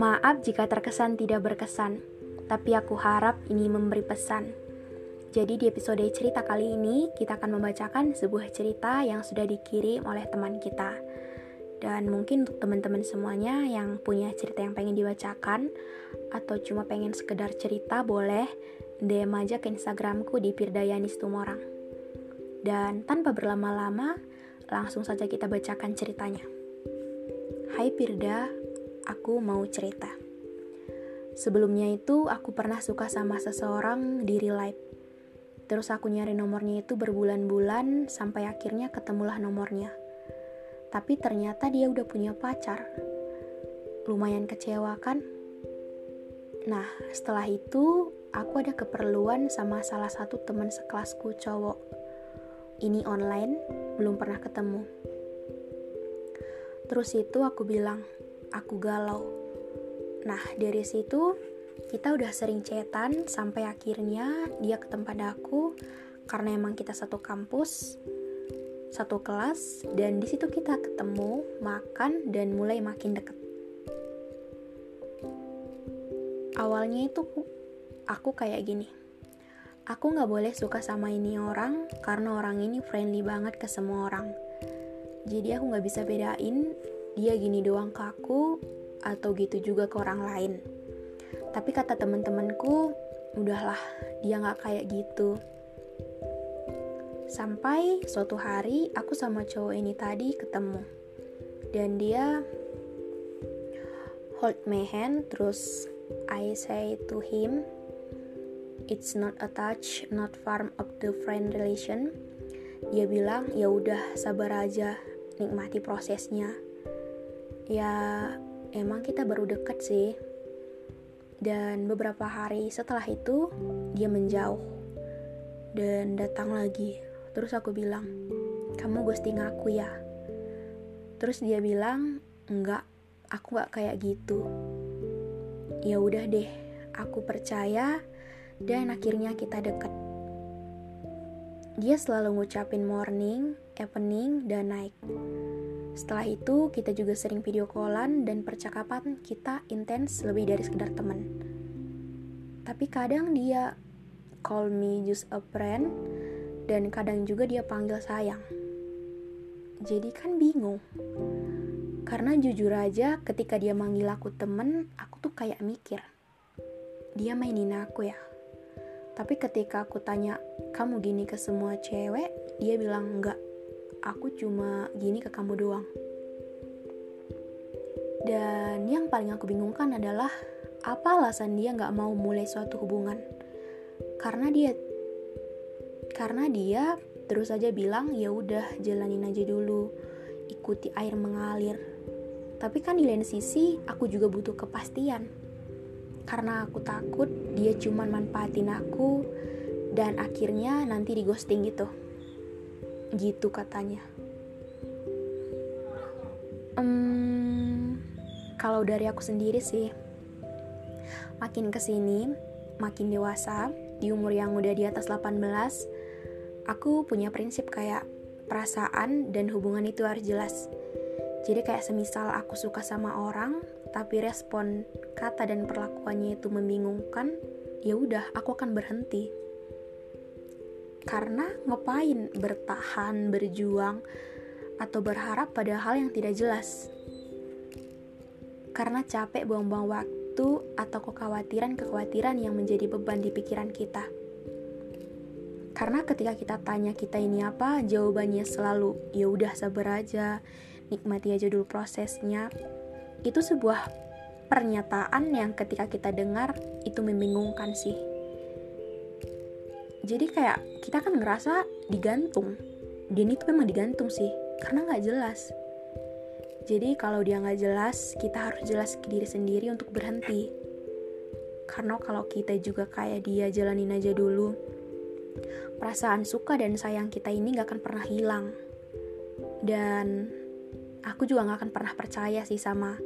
Maaf jika terkesan tidak berkesan, tapi aku harap ini memberi pesan. Jadi di episode cerita kali ini, kita akan membacakan sebuah cerita yang sudah dikirim oleh teman kita. Dan mungkin untuk teman-teman semuanya yang punya cerita yang pengen dibacakan, atau cuma pengen sekedar cerita, boleh DM aja ke Instagramku di Pirdayanis Tumorang. Dan tanpa berlama-lama, langsung saja kita bacakan ceritanya. Hai Pirda, aku mau cerita. Sebelumnya itu aku pernah suka sama seseorang di real life. Terus aku nyari nomornya itu berbulan-bulan sampai akhirnya ketemulah nomornya. Tapi ternyata dia udah punya pacar. Lumayan kecewa kan? Nah, setelah itu aku ada keperluan sama salah satu teman sekelasku cowok. Ini online, belum pernah ketemu. Terus itu aku bilang, aku galau. Nah, dari situ kita udah sering chatan sampai akhirnya dia ke tempat aku karena emang kita satu kampus, satu kelas, dan di situ kita ketemu, makan, dan mulai makin deket. Awalnya itu aku kayak gini. Aku nggak boleh suka sama ini orang karena orang ini friendly banget ke semua orang. Jadi aku nggak bisa bedain dia gini doang ke aku atau gitu juga ke orang lain. Tapi kata temen-temenku, udahlah dia nggak kayak gitu. Sampai suatu hari aku sama cowok ini tadi ketemu. Dan dia hold my hand terus I say to him it's not a touch, not form of the friend relation. Dia bilang, ya udah sabar aja, nikmati prosesnya. Ya, emang kita baru deket sih. Dan beberapa hari setelah itu, dia menjauh. Dan datang lagi. Terus aku bilang, kamu ghosting aku ya? Terus dia bilang, enggak, aku gak kayak gitu. Ya udah deh, aku percaya dan akhirnya kita deket. Dia selalu ngucapin morning, evening, dan night. Setelah itu, kita juga sering video callan dan percakapan kita intens lebih dari sekedar teman. Tapi kadang dia call me just a friend, dan kadang juga dia panggil sayang. Jadi kan bingung. Karena jujur aja ketika dia manggil aku temen, aku tuh kayak mikir. Dia mainin aku ya. Tapi ketika aku tanya, kamu gini ke semua cewek? Dia bilang, enggak. Aku cuma gini ke kamu doang. Dan yang paling aku bingungkan adalah, apa alasan dia nggak mau mulai suatu hubungan? Karena dia, karena dia terus aja bilang, ya udah jalanin aja dulu, ikuti air mengalir. Tapi kan di lain sisi, aku juga butuh kepastian karena aku takut dia cuma manfaatin aku dan akhirnya nanti di ghosting gitu gitu katanya um, kalau dari aku sendiri sih makin ke sini makin dewasa di umur yang udah di atas 18 aku punya prinsip kayak perasaan dan hubungan itu harus jelas jadi kayak semisal aku suka sama orang tapi respon kata dan perlakuannya itu membingungkan, ya udah aku akan berhenti. Karena ngapain bertahan, berjuang, atau berharap pada hal yang tidak jelas. Karena capek buang-buang waktu atau kekhawatiran-kekhawatiran yang menjadi beban di pikiran kita. Karena ketika kita tanya kita ini apa, jawabannya selalu ya udah sabar aja, nikmati aja dulu prosesnya, itu sebuah pernyataan yang ketika kita dengar itu membingungkan sih. Jadi kayak kita kan ngerasa digantung. Dia itu memang digantung sih karena nggak jelas. Jadi kalau dia nggak jelas kita harus jelas ke diri sendiri untuk berhenti. Karena kalau kita juga kayak dia jalanin aja dulu. Perasaan suka dan sayang kita ini gak akan pernah hilang. Dan aku juga gak akan pernah percaya sih sama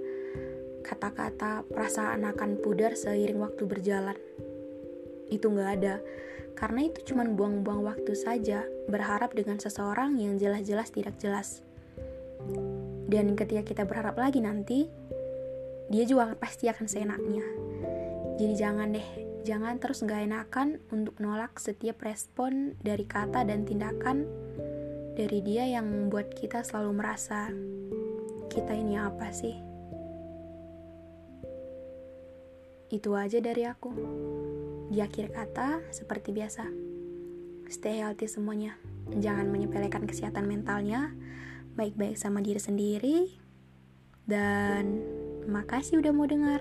kata-kata perasaan akan pudar seiring waktu berjalan. Itu gak ada karena itu cuma buang-buang waktu saja, berharap dengan seseorang yang jelas-jelas tidak jelas. Dan ketika kita berharap lagi nanti, dia juga pasti akan seenaknya. Jadi jangan deh, jangan terus gak enakan untuk nolak setiap respon dari kata dan tindakan dari dia yang membuat kita selalu merasa kita ini apa sih? Itu aja dari aku. Di akhir kata, seperti biasa, stay healthy semuanya. Jangan menyepelekan kesehatan mentalnya, baik-baik sama diri sendiri, dan makasih udah mau dengar.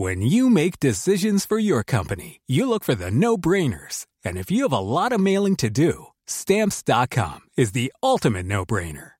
When you make decisions for your company, you look for the no-brainers. And if you have a lot of mailing to do, stamps.com is the ultimate no-brainer.